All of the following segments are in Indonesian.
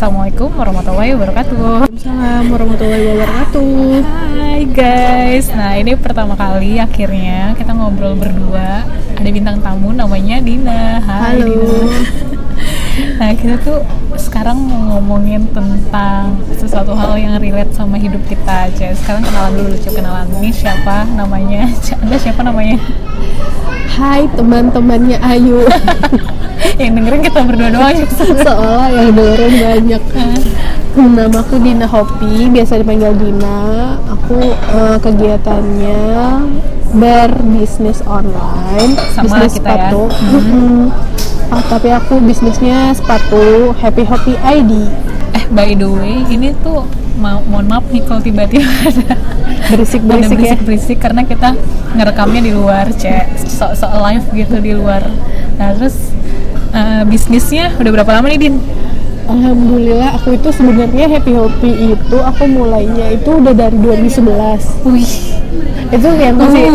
Assalamualaikum warahmatullahi wabarakatuh. Waalaikumsalam warahmatullahi wabarakatuh. Hai guys, nah ini pertama kali akhirnya kita ngobrol berdua. Ada bintang tamu namanya Dina. Hai Halo. Dina. Nah kita tuh sekarang mau ngomongin tentang sesuatu hal yang relate sama hidup kita aja. Sekarang kenalan dulu, coba kenalan ini siapa namanya? Anda siapa namanya? Hai teman-temannya Ayu. yang dengerin kita berdua doang ya. Seolah yang dengerin banyak. Namaku Dina Hopi, biasa dipanggil Dina. Aku eh, kegiatannya berbisnis online, Sama bisnis kita ya. sepatu. Hmm. Mm-mm. Ah, tapi aku bisnisnya sepatu Happy Hopi ID. Eh by the way, ini tuh ma- mohon maaf nih kalau tiba-tiba ada Berisik-berisik ya. berisik karena kita ngerekamnya di luar, cek so, so live gitu di luar. Nah terus eh, bisnisnya udah berapa lama nih Din? Alhamdulillah aku itu sebenarnya Happy Hopi itu aku mulainya itu udah dari 2011 Wih, itu yang masih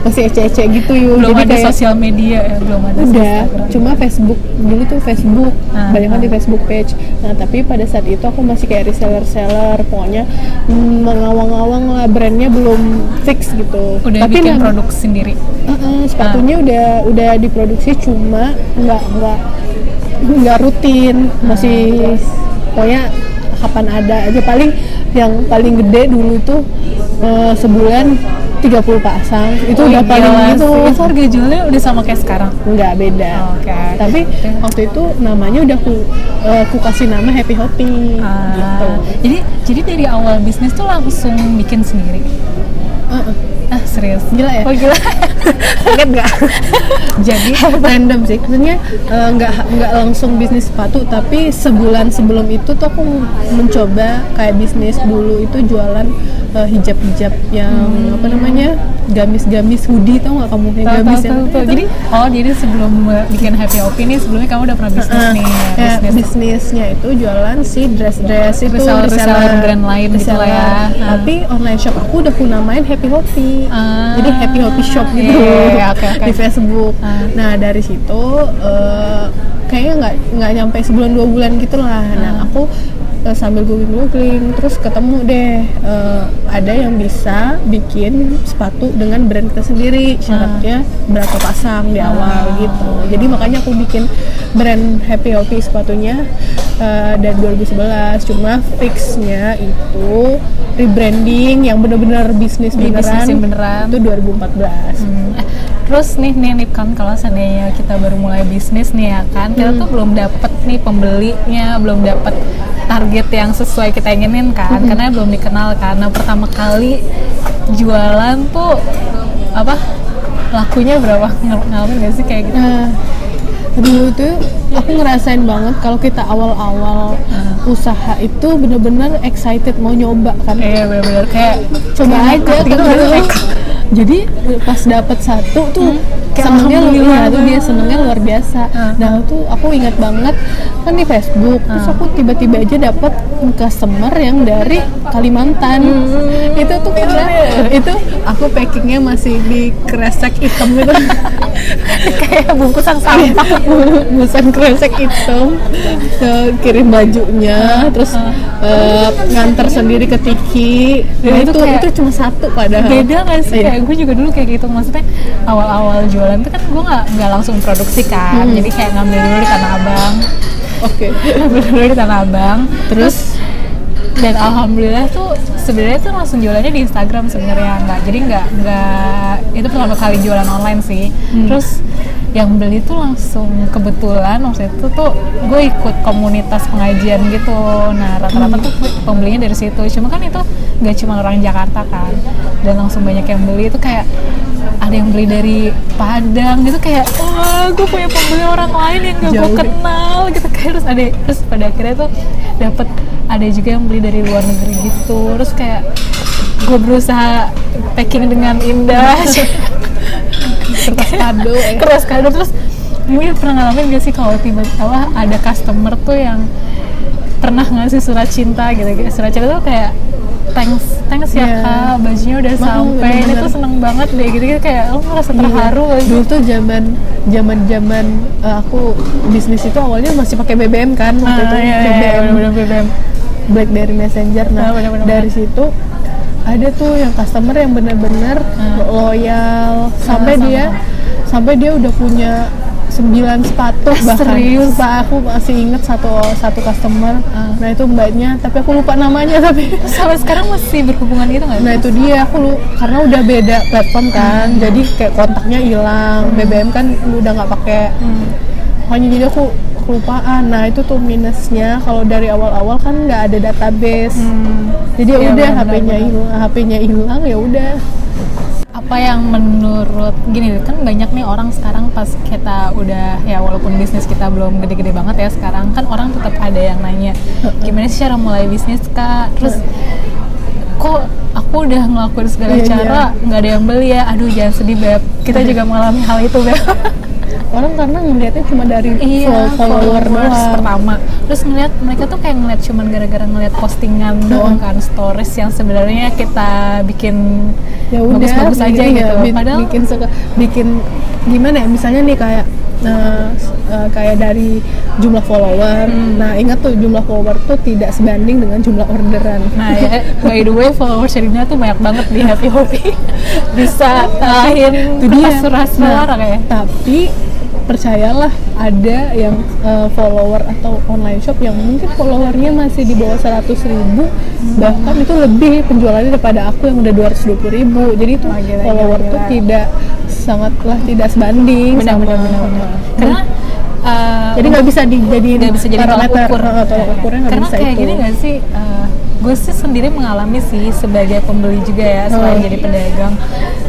masih ece-ece gitu yuk belum jadi ada kayak sosial media ya, belum ada udah cuma Facebook. Dulu tuh Facebook. Ah, banyak ah. di Facebook page. Nah tapi pada saat itu aku masih kayak reseller seller pokoknya mm, mengawang-awang lah brandnya belum fix gitu. Udah tapi bikin produk sendiri. Uh, uh, sepatunya udah udah diproduksi cuma nggak nggak nggak rutin. Masih pokoknya kapan ada aja. Paling yang paling gede dulu itu uh, sebulan 30 pasang itu Wih, udah paling gila gitu sih. Itu harga jualnya udah sama kayak sekarang. nggak beda Oke. tapi waktu itu namanya udah ku, uh, ku kasih nama Happy Hopi Ah, gitu Jadi jadi dari awal bisnis tuh langsung bikin sendiri. Uh, uh. Serius? Gila ya? Oh gila. kaget nggak jadi random sih maksudnya eh, nggak nggak langsung bisnis sepatu tapi sebulan sebelum itu tuh aku mencoba kayak bisnis dulu itu jualan eh, hijab-hijab yang apa namanya gamis-gamis hoodie tau nggak kamu yang Tahu, gamis tahu, yang tahu, tahu. Jadi, oh jadi sebelum uh, bikin Happy Hopi nih, sebelumnya kamu udah pernah bisnis Eh, nih, bisnis bisnisnya itu jualan si dress-dress itu Reseller- reseller brand lain gitu lah ya. reseller. Ah. Tapi online shop aku udah aku namain Happy Hopi. Ah. Jadi Happy Hopi Shop gitu iya, oke, oke. di Facebook. Ah. Nah dari situ eh, kayaknya nggak nggak nyampe sebulan dua bulan gitu lah. Ah. Nah aku eh, sambil googling-googling terus ketemu deh eh, ada yang bisa bikin sepatu dengan brand kita sendiri syaratnya berapa pasang di awal gitu. Jadi makanya aku bikin brand Happy Hopi sepatunya eh, dari 2011 cuma fixnya itu rebranding yang bener-bener bisnis beneran, bisnis beneran. itu 2014 Hmm, Terus nih nih nih kan kalau seandainya kita baru mulai bisnis nih ya kan, kita Hmm. tuh belum dapet nih pembelinya, belum dapet target yang sesuai kita inginin kan, karena belum dikenal. Nah pertama kali jualan tuh apa lakunya berapa Ngal- ngalamin gak sih kayak gitu? Nah, dulu tuh aku ngerasain banget kalau kita awal-awal usaha itu bener-bener excited mau nyoba kan. Iya bener-bener kayak Coba aja gitu. Jadi pas dapet satu tuh kayak senengnya lu iya, tuh dia senengnya luar biasa. Hmm. Nah tuh aku ingat banget kan di Facebook terus aku tiba-tiba aja dapet customer yang dari Kalimantan. Itu tuh karena itu aku packingnya masih di kresek hitam gitu. kayak bungkusan sampah. busan kresek hitam ke kirim bajunya terus eh, nganter sendiri ke Tiki nah, itu itu kayak itu cuma satu padahal beda kan sih Iya. kayak gue juga dulu kayak gitu maksudnya awal-awal jualan tuh kan gue nggak nggak langsung produksi kan. Hmm. jadi kayak ngambil dulu di tanah abang. Oke. Ngambil dulu di tanah abang. Terus dan alhamdulillah tuh sebenarnya tuh langsung jualannya di Instagram sebenarnya nggak jadi nggak nggak itu pertama kali jualan online sih. Hmm. terus yang beli tuh langsung kebetulan waktu itu tuh gue ikut komunitas pengajian gitu. Nah rata-rata Hmm. tuh pembelinya dari situ. Cuma kan itu nggak cuma orang Jakarta kan dan langsung banyak yang beli. Itu kayak ada yang beli dari Padang gitu kayak wah gue punya pembeli orang lain yang gak gue kenal gitu. Kayak terus ada terus pada akhirnya tuh dapet ada juga yang beli dari luar negeri gitu terus kayak gue berusaha packing dengan indah kertas kado ya. keras kado terus ini pernah ngalamin gak sih kalau tiba-tiba ada customer tuh yang pernah ngasih surat cinta gitu surat cinta tuh kayak thanks thanks ya Iya. kak bajunya udah sampai ini tuh seneng banget deh gitu gitu kayak lo merasa terharu Iya. gak sih? Dulu tuh zaman zaman zaman eh, aku bisnis itu awalnya masih pakai BBM kan waktu itu Ah, iya, iya, BBM, bener-bener BBM. BlackBerry Messenger. Nah Ah, bener-bener. dari situ ada tuh yang customer yang bener-bener loyal sampai Ah. sama. dia sampai dia udah punya 9 sepatu bahkan serius? Sumpah, aku masih inget satu satu customer Ah. nah itu mbaknya tapi aku lupa namanya tapi sampai sekarang masih berhubungan gitu nggak Nah itu dia aku lu karena udah beda platform kan, Hmm. jadi kayak kontaknya hilang, BBM kan udah nggak pakai. Hmm. Makanya jadi aku kelupaan. Nah itu tuh minusnya. Kalau dari awal-awal kan nggak ada database. Hmm. Jadi ya Iya, udah HP-nya hilang, HP-nya hilang ya udah. apa yang menurut gini kan banyak nih orang sekarang pas kita udah ya walaupun bisnis kita belum gede-gede banget ya sekarang kan orang tetap ada yang nanya gimana sih cara mulai bisnis kak? Terus kok aku udah ngelakuin segala Iya, cara nggak ada yang beli ya? Aduh jangan sedih beb. Kita juga mengalami hal itu beb Orang karena ngelihatnya cuma dari iya follow- follower followers doang. pertama. Terus ngeliat mereka tuh kayak ngeliat cuman gara-gara ngeliat postingan doang kan stories yang sebenarnya kita bikin ya udah bagus-bagus aja gitu ya, bi- padahal bikin suka- bikin gimana ya misalnya nih kayak nah, eh, kayak dari jumlah follower. Hmm. nah ingat tuh jumlah follower tuh tidak sebanding dengan jumlah orderan. Nah ya, by the way followers Sherina tuh banyak banget di Happy Hobi Bisa ngalahin Itu dia. kertas surat suara Nah, kayak tapi percayalah ada yang eh, follower atau online shop yang mungkin followernya masih di bawah 100 ribu Hmm. bahkan itu lebih penjualannya daripada aku yang udah 220 ribu. Jadi itu Wah, gila, follower gila, tuh gila. tidak sangatlah tidak sebanding benar sama benar benar benar. karena uh, jadi nggak bisa dijadiin nggak bisa jadi parameter. ukur. Tolak ukurnya nggak karena bisa kayak itu. gini nggak sih uh, gue sih sendiri mengalami sih sebagai pembeli juga ya selain Oh. jadi pedagang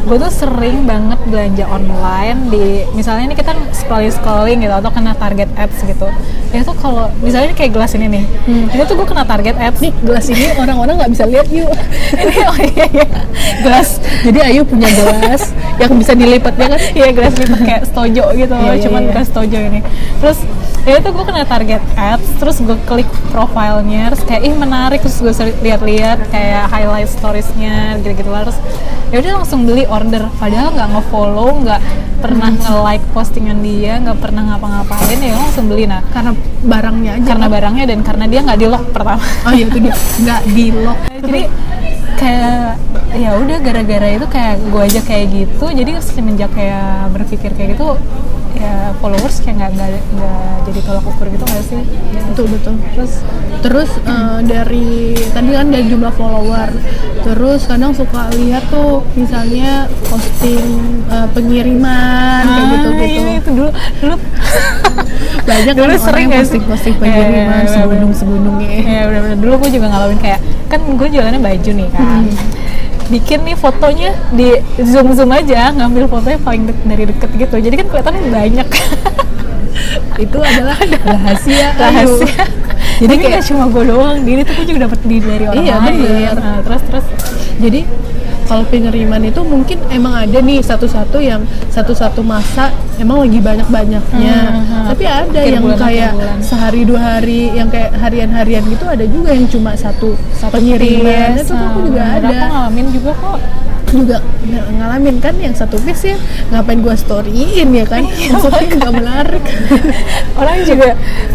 gue tuh sering banget belanja online di misalnya ini kita scrolling scrolling gitu atau kena target ads gitu ya tuh kalau misalnya kayak gelas ini nih Hmm. itu tuh gue kena target ads nih gelas ini orang-orang nggak bisa lihat yuk ini oh iya iya gelas jadi Ayu punya gelas yang bisa dilipat ya kan Iya gelas lipat kayak stojo gitu, Iya, iya, cuman iya. gelas stojo ini. Terus ya itu gue kena target ads, terus gue klik profilnya, terus kayak ih menarik, terus gue lihat-lihat kayak highlight storiesnya gitu-gitu lah. Terus ya udah langsung beli order, padahal nggak nge-follow, nggak pernah Hmm. nge-like postingan dia, nggak pernah ngapa-ngapain ya langsung beli nah. karena barangnya aja Karena kan? barangnya dan karena dia nggak di lock pertama. oh iya itu dia nggak di lock jadi kayak ya udah gara-gara itu kayak gue aja kayak gitu. Jadi semenjak kayak berpikir kayak gitu ya followers kayak nggak nggak jadi tolak ukur gitu nggak sih? Betul betul. Terus terus eh, dari tadi kan dari jumlah follower. Terus kadang suka lihat tuh misalnya posting eh, pengiriman kayak gitu ah, gitu ini itu dulu dulu banyak Dulu kan sering orang posting posting Iya, iya, pengiriman iya, sebelum sebelumnya ya bener-bener dulu gue juga ngalamin kayak kan gue jualannya baju nih kan bikin nih fotonya di zoom zoom aja ngambil fotonya paling dek- dari deket gitu. Jadi kan kelihatannya banyak. Itu adalah rahasia rahasia. Jadi kayak- cuma gue doang di ini tuh gue juga dapat di dari orang Iya, lain. Bener. Nah, terus terus. Jadi kalau pengiriman itu mungkin emang ada nih satu-satu yang satu-satu masa emang lagi banyak-banyaknya. Hmm, hmm. tapi ada Akhir yang bulan, kayak bulan. sehari dua hari yang kayak harian-harian gitu ada juga yang cuma satu, pengiriman. itu aku juga Bener, ada. aku ngalamin juga kok juga ng- ngalamin kan yang satu piece ya ngapain gua storyin ya kan Iya, maksudnya nggak menarik orang juga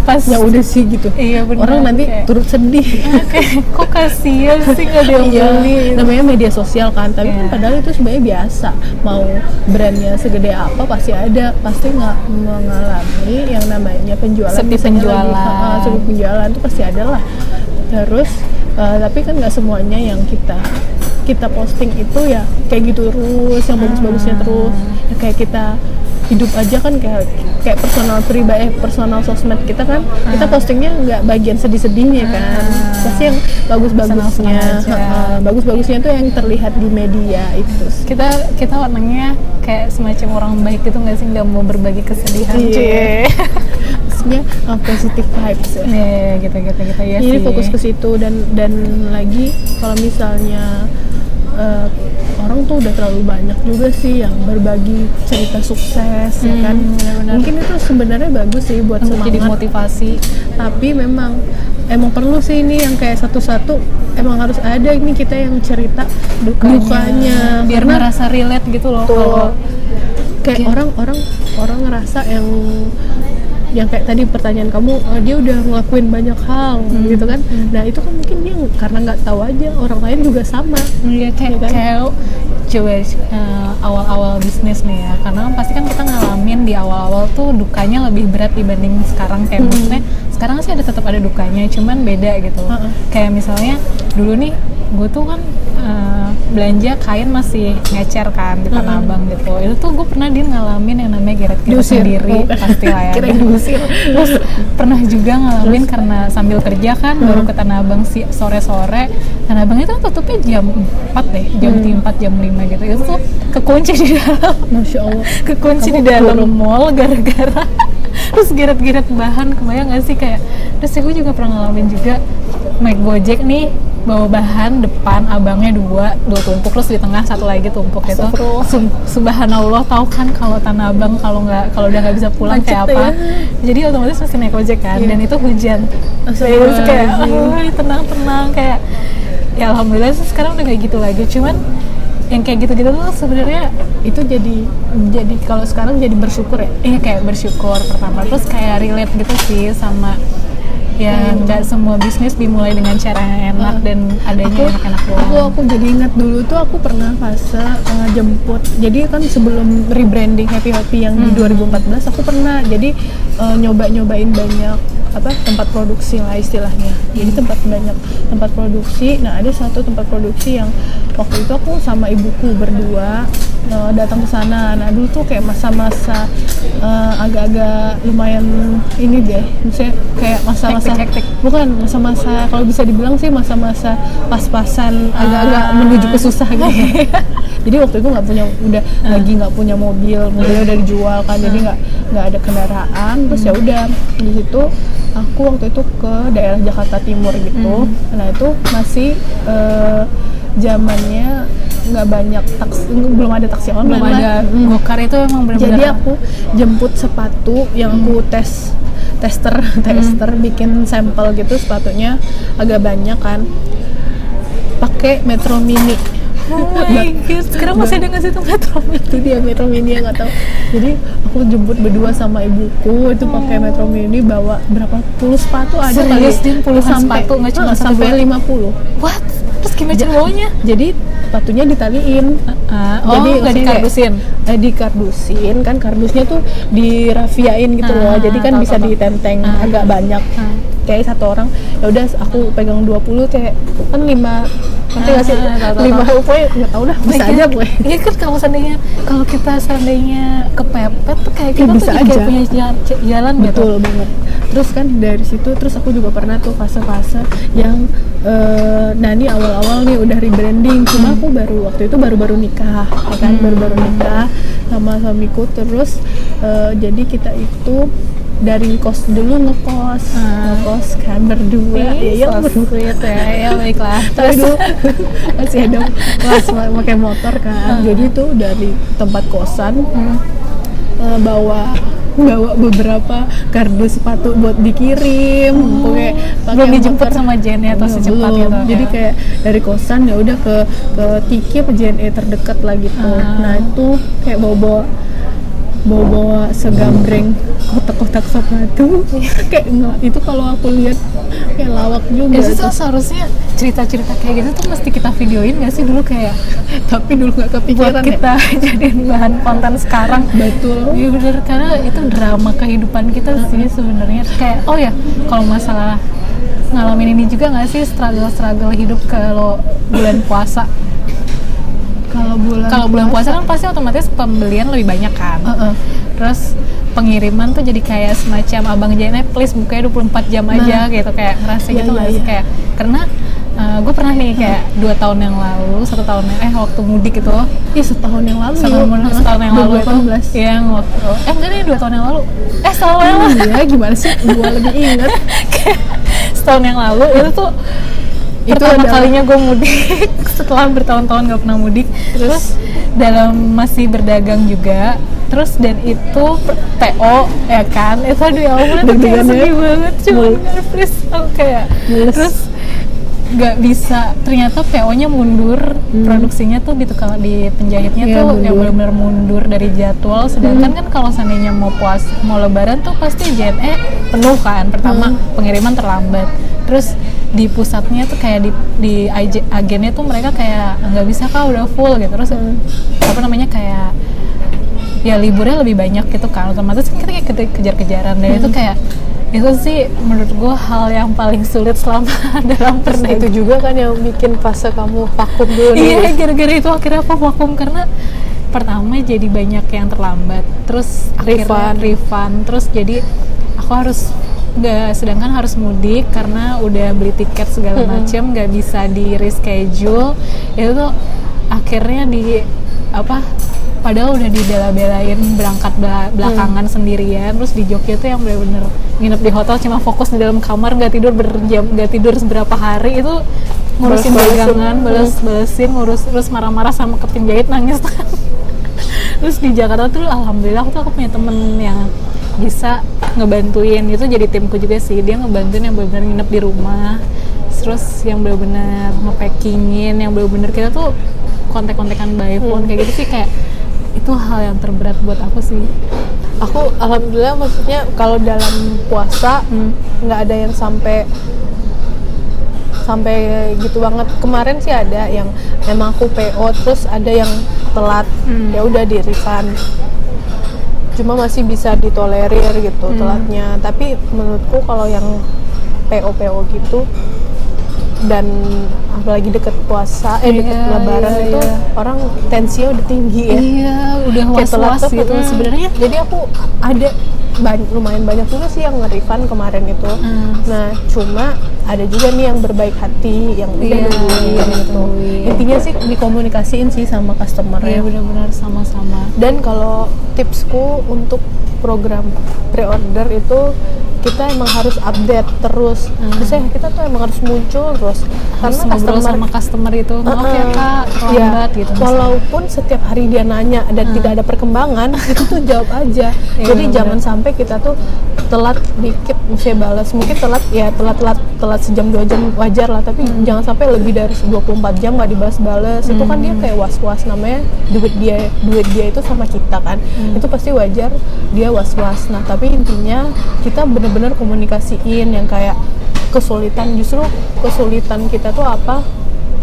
pas ya udah sih gitu Iya, bener. orang nanti Kayak- turut sedih kayak kok kasihan sih gak ada yang Iya, namanya media sosial kan, tapi kan Iya. padahal itu sebenarnya biasa. Mau brandnya segede apa pasti ada, pasti nggak mengalami yang namanya penjualan. Sepi penjualan. Lagi, ah, sepi penjualan itu pasti ada lah. Terus, eh, tapi kan nggak semuanya yang kita kita posting itu ya kayak gitu terus, yang bagus-bagusnya Hmm. terus. Ya kayak kita hidup aja kan kayak kayak personal pribadi, eh, personal sosmed kita kan, kita Hmm. postingnya nggak bagian sedih-sedihnya kan, pasti yang bagus-bagusnya, bagus-bagusnya tuh yang terlihat di media itu. kita kita warnanya kayak semacam orang baik gitu nggak sih nggak mau berbagi kesedihan Iya. Cie. Maksudnya uh, positive vibes ya. Iya, gitu gitu gitu ya Jadi sih. fokus ke situ dan dan lagi kalau misalnya eh, orang tuh udah terlalu banyak juga sih yang berbagi cerita sukses ya kan. Hmm, benar-benar. Mungkin itu sebenarnya bagus sih buat untuk jadi semangat. motivasi Tapi memang emang perlu sih ini yang kayak satu-satu emang harus ada ini kita yang cerita dukanya, biar Karena merasa relate gitu loh Betul. kalau kayak Kayak- orang orang orang ngerasa yang yang kayak tadi pertanyaan kamu eh, dia udah ngelakuin banyak hal Hmm. gitu kan nah itu kan mungkin dia karena nggak tahu aja orang lain juga sama Iya kayak Iya kan? kayak coba eh, awal-awal bisnis nih ya karena kan pasti kan kita ngalamin di awal-awal tuh dukanya lebih berat dibanding sekarang kayak Hmm. maksudnya sekarang sih ada tetap ada dukanya cuman beda gitu Heeh. kayak misalnya dulu nih gue tuh kan eh, belanja kain masih ngecer kan di Tanah Abang gitu. Itu tuh gue pernah dia ngalamin yang namanya geret-geret sendiri Oh. pasti lah ya. Diusir. terus pernah juga ngalamin karena sambil kerja kan baru ke Tanah Abang si sore-sore. Tanah Abang itu kan tutupnya jam 4 deh jam 4 jam 5 gitu. Itu tuh kekunci di dalam. Masya allah. Kekunci Kamu di dalam mall gara-gara. Terus geret-geret bahan kebayang gak sih? Kayak terus ya gue juga pernah ngalamin juga naik gojek nih bawa bahan depan abangnya dua dua tumpuk terus di tengah satu lagi tumpuk itu. Sub- subhanallah tahu kan kalau tanah abang kalau nggak kalau udah nggak bisa pulang Macet kayak ya. apa jadi otomatis mesti naik ojek kan Iya. dan itu hujan terus kayak Astagfirullahaladzim. "Aduh, tenang tenang kayak ya alhamdulillah sih sekarang udah kayak gitu lagi cuman yang kayak gitu-gitu tuh sebenarnya itu jadi jadi kalau sekarang jadi bersyukur ya Iya kayak bersyukur pertama terus kayak relate gitu sih sama ya Hmm. nggak semua bisnis dimulai dengan cara yang enak dan adanya enak-enak aku doang. aku jadi ingat dulu tuh aku pernah fase uh, jemput jadi kan sebelum rebranding Happy Hopi yang di 2014 aku pernah jadi uh, nyoba nyobain banyak apa tempat produksi lah istilahnya. Jadi tempat banyak tempat produksi. Nah ada satu tempat produksi yang waktu itu aku sama ibuku berdua uh, datang ke sana. Nah dulu tuh kayak masa-masa uh, agak-agak lumayan ini deh. Misalnya kayak masa-masa bukan masa-masa kalau bisa dibilang sih masa-masa pas-pasan agak-agak Ah. menuju ke susah gitu. Jadi waktu itu nggak punya udah lagi nggak punya mobil mobilnya udah dijual kan. Jadi nggak nggak ada kendaraan. Terus ya udah di situ aku waktu itu ke daerah Jakarta Timur gitu. Nah itu masih eh, zamannya nggak banyak taksi belum ada taksi online belum ada. Mm. gokar itu emang benar-benar Jadi aku jemput sepatu yang aku tes tester tester bikin sampel gitu sepatunya agak banyak kan. Pakai Metro Mini Oh my god, sekarang masih ada nggak sih tuh Metro Mini? itu dia Metro Mini yang nggak tahu jadi aku jemput berdua sama ibuku itu pakai Metro Mini bawa berapa puluh sepatu ada Serius, kali Din? Puluhan sepatu, nggak cuma sampai dua? 50 What? Terus gimana cara bawanya? jadi sepatunya ditaliin Ah, oh, jadi nggak dikardusin? eh, dikardusin kan kardusnya tuh dirafiain gitu loh Ah, jadi kan bisa ditenteng Ah. agak banyak Ah. kayak satu orang ya udah aku pegang 20 kayak kan lima nanti nggak sih? Ah, lima pokoknya nggak tahu dah bisa Nah, aja gue. Iya kan kalau seandainya kalau kita seandainya kepepet tuh kayak Ya, kita bisa tuh aja. punya jalan, jalan gitu. betul banget. Terus kan dari situ terus aku juga pernah tuh fase-fase yang nah ini awal-awal nih udah rebranding. Cuma aku baru waktu itu baru-baru nikah ya kan? Baru-baru nikah sama suamiku. Terus eh, jadi kita itu dari kos dulu ngekos Ah. ngekos kan berdua Ih, ya, ya so berdua ya, ya baiklah. tapi dulu masih ada kelas pakai motor kan Ah. jadi tuh dari tempat kosan eh, bawa bawa beberapa kardus sepatu buat dikirim pakai pakai belum dijemput motor. sama JNE atau Belum, secepat belum. gitu, jadi ya? kayak dari kosan ya udah ke ke Tiki apa JNE terdekat lah gitu Ah. nah itu kayak bawa bawa bawa bawa segambreng kotak-kotak sepatu kayak nggak itu kalau aku lihat kayak lawak juga Itu tuh. tuh seharusnya cerita-cerita kayak gitu tuh mesti kita videoin gak sih dulu kayak tapi dulu nggak buat kepikiran ya. kita jadiin bahan konten sekarang. betul Iya bener karena itu drama kehidupan kita sih sebenarnya kayak oh ya kalau masalah ngalamin ini juga nggak sih struggle-struggle hidup kalau bulan puasa kalau bulan kalau bulan puasa kan pasti otomatis pembelian lebih banyak kan Heeh. terus pengiriman tuh jadi kayak semacam abang Jane please bukanya 24 jam aja gitu kayak ngerasa Iya, gitu iya, sih iya. kayak karena gue pernah nih kayak dua tahun yang lalu satu tahun yang eh waktu mudik itu Iya setahun yang lalu. setahun, Heeh. setahun yang lalu itu 2018. yang waktu eh enggak nih dua tahun yang lalu eh setahun yang lalu Iya, gimana sih? Gua lebih ingat. Kayak setahun yang lalu itu tuh Itu pertama adalah- kalinya gue mudik. Setelah bertahun-tahun nggak pernah mudik. Terus? Dalam masih berdagang juga. Terus dan itu TO ya kan? Itu aduh ya itu kayak ya? sedih banget. Cuma please aku kayak terus nggak bisa. Ternyata PO-nya mundur. Produksinya tuh gitu kalau di penjahitnya Hmm. Iya, tuh yang benar-benar mundur dari jadwal. Sedangkan kan kalau seandainya mau puas mau lebaran tuh pasti JNE penuh kan pertama. Hmm. pengiriman terlambat. Terus di pusatnya tuh kayak di di agennya tuh mereka kayak nggak bisa kak udah full gitu terus Hmm. apa namanya kayak ya liburnya lebih banyak gitu kan otomatis kita kayak ke- kejar-kejaran dan Hmm. itu kayak itu sih menurut gue hal yang paling sulit selama dalam perdagangan itu juga kan yang bikin fase kamu vakum dulu. Iya, gara-gara itu akhirnya aku vakum karena pertama jadi banyak yang terlambat, terus akhirnya Refund. refund, terus jadi aku harus nggak sedangkan harus mudik karena udah beli tiket segala macem nggak bisa di reschedule. Itu tuh akhirnya di apa padahal udah dibela-belain berangkat bela- belakangan sendirian terus di Jogja tuh yang bener-bener nginep di hotel cuma fokus di dalam kamar nggak tidur berjam nggak tidur seberapa hari itu ngurusin dagangan balas balesin ngurus terus marah-marah sama ke penjahit nangis terus di Jakarta tuh alhamdulillah aku tuh aku punya temen yang bisa ngebantuin. Itu jadi timku juga sih. Dia ngebantuin yang benar-benar nginep di rumah. Terus yang benar-benar ngepackingin yang benar-benar kita tuh kontak-kontakan by phone kayak gitu sih kayak itu hal yang terberat buat aku sih. Aku alhamdulillah maksudnya kalau dalam puasa Hmm. nggak ada yang sampai sampai gitu banget. Kemarin sih ada yang memang aku PO terus ada yang telat. Hmm. Ya udah di refund. Cuma masih bisa ditolerir gitu Hmm. telatnya. Tapi menurutku kalau yang PO PO gitu dan apalagi deket puasa eh deket Iya, lebaran iya, itu iya. orang tensinya udah tinggi ya iya udah was-was tuh, gitu mm. sebenarnya jadi aku ada ban- lumayan banyak juga sih yang nge-refund kemarin itu Hmm. nah cuma ada juga nih yang berbaik hati yang udah Iya, nungguin iya, gitu. nungguin. intinya sih dikomunikasiin sih sama customer Iya ya benar-benar sama-sama. Dan kalau tipsku untuk program pre-order itu kita emang harus update terus Hmm. Maksudnya kita tuh emang harus muncul terus harus ngobrol sama customer itu maaf ya Uh-uh. kak terlambat gitu misalnya. Walaupun setiap hari dia nanya dan tidak ada perkembangan, itu tuh jawab aja. Iya, Jadi benar. jangan sampai kita tuh telat dikit mesti balas. Mungkin telat ya telat-telat telat sejam dua jam wajar lah, tapi Hmm. jangan sampai lebih dari 24 jam nggak dibalas-balas. Itu kan dia kayak was-was namanya duit dia duit dia itu sama kita kan. Hmm. Itu pasti wajar dia was-was. Nah, tapi intinya kita bener-bener komunikasiin yang kayak kesulitan justru kesulitan kita tuh apa?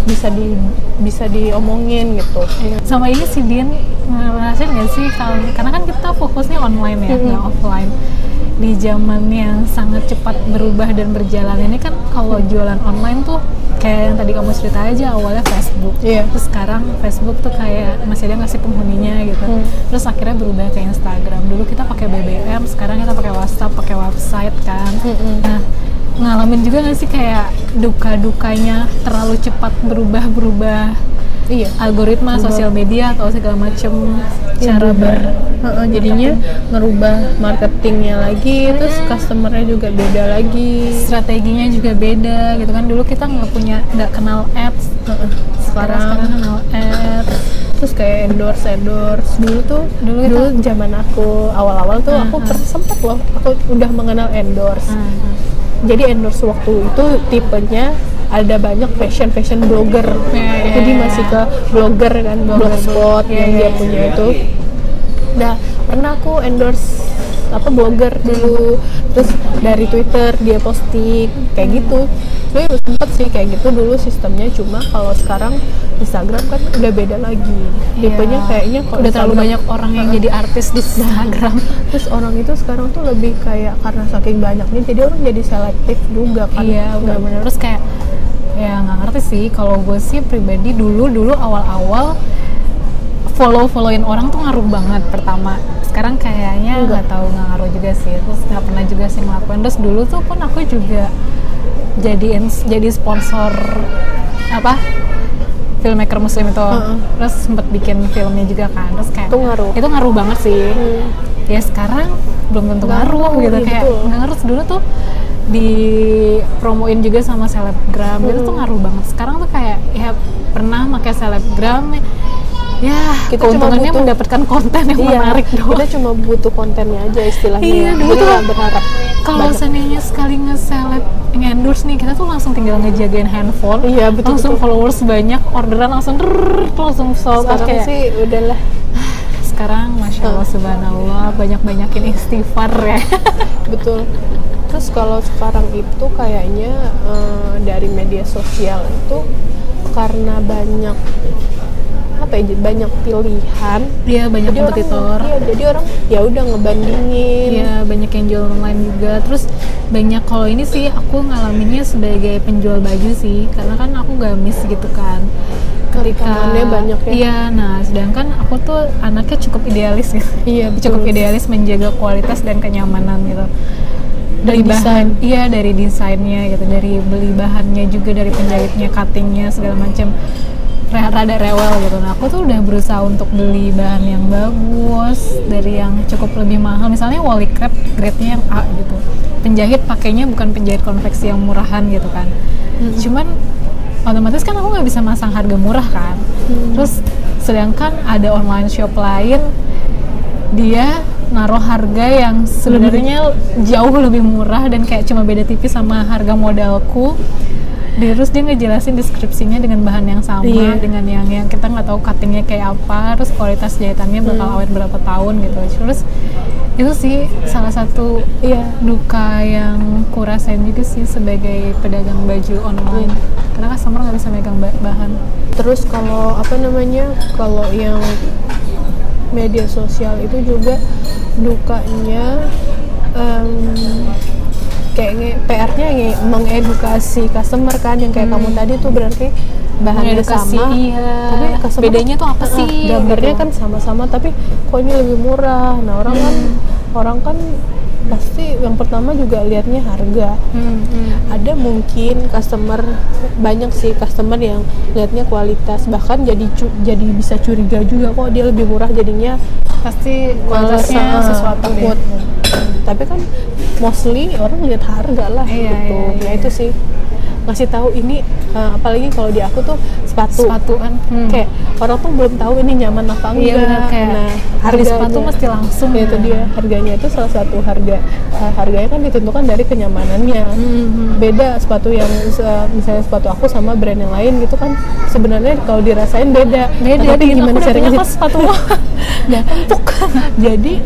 Bisa di bisa diomongin gitu. Sama ini sih Din ngerasain nggak sih? Kalau karena kan kita fokusnya online ya nggak offline. Di zaman yang sangat cepat berubah dan berjalan ini kan kalau jualan online tuh kayak yang tadi kamu cerita aja awalnya Facebook Iya. terus sekarang Facebook tuh kayak masih ada ngasih penghuninya gitu Hmm. terus akhirnya berubah ke Instagram dulu kita pakai BBM sekarang kita pakai WhatsApp pakai website kan Mm-mm. nah ngalamin juga nggak sih kayak duka-dukanya terlalu cepat berubah-berubah iya. Algoritma sosial media atau segala macem cara ber Heeh, jadinya ngerubah marketingnya lagi terus customernya juga beda lagi. Strateginya juga beda gitu kan. Dulu kita nggak punya nggak kenal ads Heeh, sekarang sekarang sekarang kenal ads terus kayak endorse endorse. Dulu tuh Dulu dulu, kita- zaman aku awal-awal tuh aku Hmm, per- sempet loh aku udah mengenal endorse. Ah, jadi endorse waktu itu tipenya ada banyak fashion fashion blogger Ya, ya, jadi ya. masih ke blogger kan blogspot Ya, yang ya, dia ya. punya itu nah pernah aku endorse apa blogger dulu. Terus dari Twitter dia posting kayak gitu. Tapi sempet sih kayak gitu dulu sistemnya. Cuma kalau sekarang Instagram kan udah beda lagi. Tipenya Ya. kayaknya kalau udah terlalu banyak orang yang jadi artis di Instagram. Terus orang itu sekarang tuh lebih kayak karena saking banyaknya jadi orang jadi selektif juga kan. Iya Nggak benar-benar terus kayak ya nggak ngerti sih. Kalau gue sih pribadi dulu dulu awal-awal follow followin orang tuh ngaruh banget pertama. Sekarang kayaknya nggak tahu nggak ngaruh juga sih. Terus nggak pernah juga sih ngelakuin. Terus dulu tuh pun aku juga jadi jadi sponsor apa filmmaker muslim itu. Heeh. terus sempet bikin filmnya juga kan. Terus kayak Itu ngaruh. itu ngaruh banget sih. Hmm. ya sekarang belum tentu ngaruh ngaruh, gitu iya kayak nggak ngaruh dulu tuh dipromoin juga sama selebgram. Itu tuh Hmm. ngaruh banget. Sekarang tuh kayak ya pernah pakai selebgram ya Kita keuntungannya butuh- mendapatkan konten yang menarik doang. kita cuma butuh kontennya aja istilahnya Iya, ya. dulu tuh nggak berharap kalau seandainya sekali nge-seleb nge-endorse nih kita tuh langsung tinggal ngejagain handphone Iya, betul, langsung betul. followers banyak orderan langsung drrrr, langsung sold. Sekarang kayak sih udahlah. Sekarang masya Allah subhanallah banyak banyakin istighfar ya. Betul. Terus kalau sekarang itu kayaknya eh, dari media sosial itu karena banyak apa ya banyak pilihan. Iya banyak jadi orang kompetitor. iya, jadi orang ya udah ngebandingin. Iya banyak yang jual online juga. Terus banyak kalau ini sih aku ngalaminnya sebagai penjual baju sih karena kan aku gamis gitu kan. Ketika banyak ya. iya nah sedangkan aku tuh anaknya cukup idealis gitu. Iya, betul. cukup idealis menjaga kualitas dan kenyamanan gitu. Dari Dan bahan iya dari desainnya gitu dari beli bahannya juga dari penjahitnya cuttingnya segala macam rada rewel gitu. Nah aku tuh udah berusaha untuk beli bahan yang bagus dari yang cukup lebih mahal. Misalnya wally crepe grade-nya yang A gitu. Penjahit pakainya bukan penjahit konveksi yang murahan gitu kan. Cuman otomatis kan aku nggak bisa masang harga murah kan. Terus sedangkan ada online shop lain dia naruh harga yang sebenarnya jauh lebih murah dan kayak cuma beda tipis sama harga modalku terus dia ngejelasin deskripsinya dengan bahan yang sama Iya. dengan yang yang kita nggak tahu cuttingnya kayak apa terus kualitas jahitannya bakal awet berapa tahun gitu. Terus itu sih salah satu iya. duka yang kurasain juga sih sebagai pedagang baju online. Karena customer nggak bisa megang ba- bahan. Terus kalau apa namanya kalau yang media sosial itu juga dukanya em, kayak nge- PR-nya nge- mengedukasi customer kan yang kayak kamu tadi tuh berarti bahannya Mengedukasi, sama iya. tapi customer Bedanya tuh apa Heeh, sih, gambarnya gitu. kan sama-sama tapi kok ini lebih murah. Nah orang kan orang kan pasti yang pertama juga lihatnya harga. Ada mungkin customer banyak sih customer yang lihatnya kualitas bahkan jadi cu- jadi bisa curiga juga kok dia lebih murah jadinya pasti kualitasnya sesuatu deh. Tapi kan mostly orang lihat harga lah Iya, gitu. iya, iya. nah itu sih. Ngasih tahu ini eh, apalagi kalau di aku tuh sepatu, sepatu kan hmm. kayak orang tuh belum tahu ini nyaman apa enggak. Iya, bener, kayak nah beli sepatu mesti langsung ya itu kan. dia harganya itu salah satu harga eh, harganya kan ditentukan dari kenyamanannya. Hmm, beda sepatu yang se- misalnya sepatu aku sama brand yang lain gitu kan sebenarnya kalau dirasain beda. Beda Nah, tapi gimana caranya? sepatu. Nah, jadi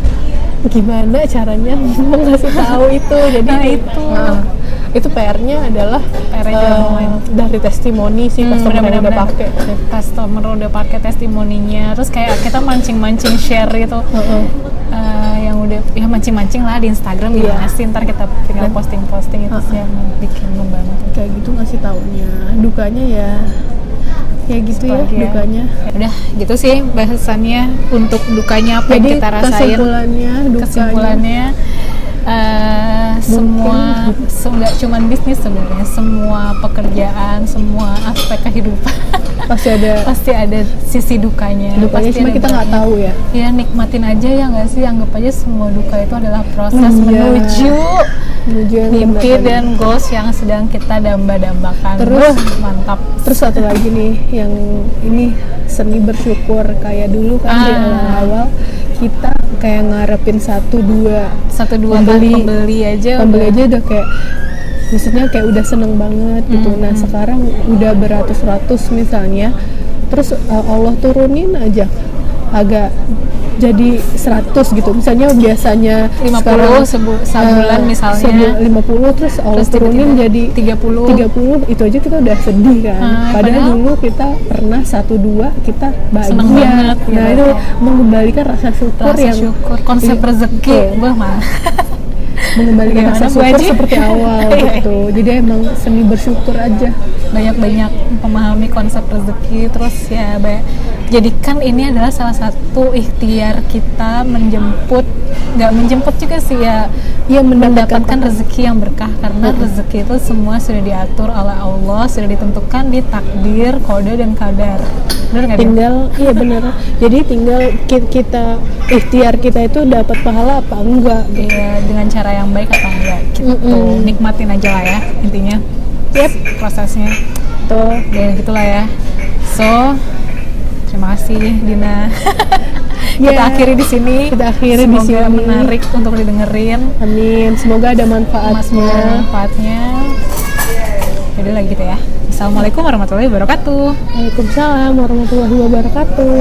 gimana caranya mengasih tahu itu jadi Nah, itu. Nah, itu PR-nya adalah PR-nya eh, jalan online. dari testimoni sih Hmm, customer yang udah bener-bener. pakai customer udah pakai testimoninya terus kayak kita mancing-mancing share gitu Heeh. Eh, yang udah ya mancing-mancing lah di Instagram Iya. gimana sih ntar kita tinggal posting-posting itu sih yang bikin membantu kayak gitu ngasih taunya dukanya ya ya gitu ya Bahagia. dukanya. Ya udah gitu sih bahasannya untuk dukanya apa yang jadi kita rasain. kesimpulannya dukanya. Kesimpulannya eh, semua se- nggak cuman bisnis sebenarnya semua pekerjaan semua aspek kehidupan. Pasti ada pasti ada sisi dukanya dukanya pasti cuma kita nggak tahu ya. Ya nikmatin aja ya nggak sih? Anggap aja semua duka itu adalah proses Iya. menuju menuju mimpi dan goals yang sedang kita damba-dambakan. Terus- Wah, mantap. Terus satu lagi nih yang ini seni bersyukur. Kayak dulu kan di Ah. awal-awal kita kayak ngarepin satu dua. Satu dua Pembeli- kan pembeli. aja pembeli udah- aja udah kayak maksudnya kayak udah seneng banget gitu. Nah sekarang udah beratus-ratus misalnya, terus uh, Allah turunin aja agak jadi 100 gitu. Misalnya biasanya 50 sekarang, sebu- uh, sebulan misalnya. sebu- 50 terus Allah Terus turunin tiba-tiba jadi 30 30 itu aja kita udah sedih kan. Ah, padahal, padahal- dulu kita pernah satu dua kita bahagia. Banget, nah gitu. itu mengembalikan rasa syukur rasa yang syukur konsep Iya, rezeki wah mah mengembalikan Gimana, rasa syukur Haji? seperti awal gitu. Jadi emang seni bersyukur aja. banyak-banyak memahami konsep rezeki terus ya banyak jadikan ini adalah salah satu ikhtiar kita menjemput nggak menjemput juga sih ya ya mendapatkan, rezeki yang berkah. Karena rezeki itu semua sudah diatur oleh Allah sudah ditentukan di takdir kode dan kadar. Benar nggak tinggal iya benar. Jadi tinggal ki- kita ikhtiar kita itu dapat pahala apa enggak gitu. Iya, dengan cara yang baik atau enggak gitu. Mm-mm. nikmatin aja lah ya intinya. Yep. prosesnya. Tuh dan gitulah ya. So terima kasih Dina. Kita Ya. akhiri di sini. Kita akhiri di Semoga sini. menarik untuk didengerin. Amin. Semoga ada manfaatnya. Manfaatnya. Jadi lagi gitu ya. Assalamualaikum warahmatullahi wabarakatuh. Waalaikumsalam warahmatullahi wabarakatuh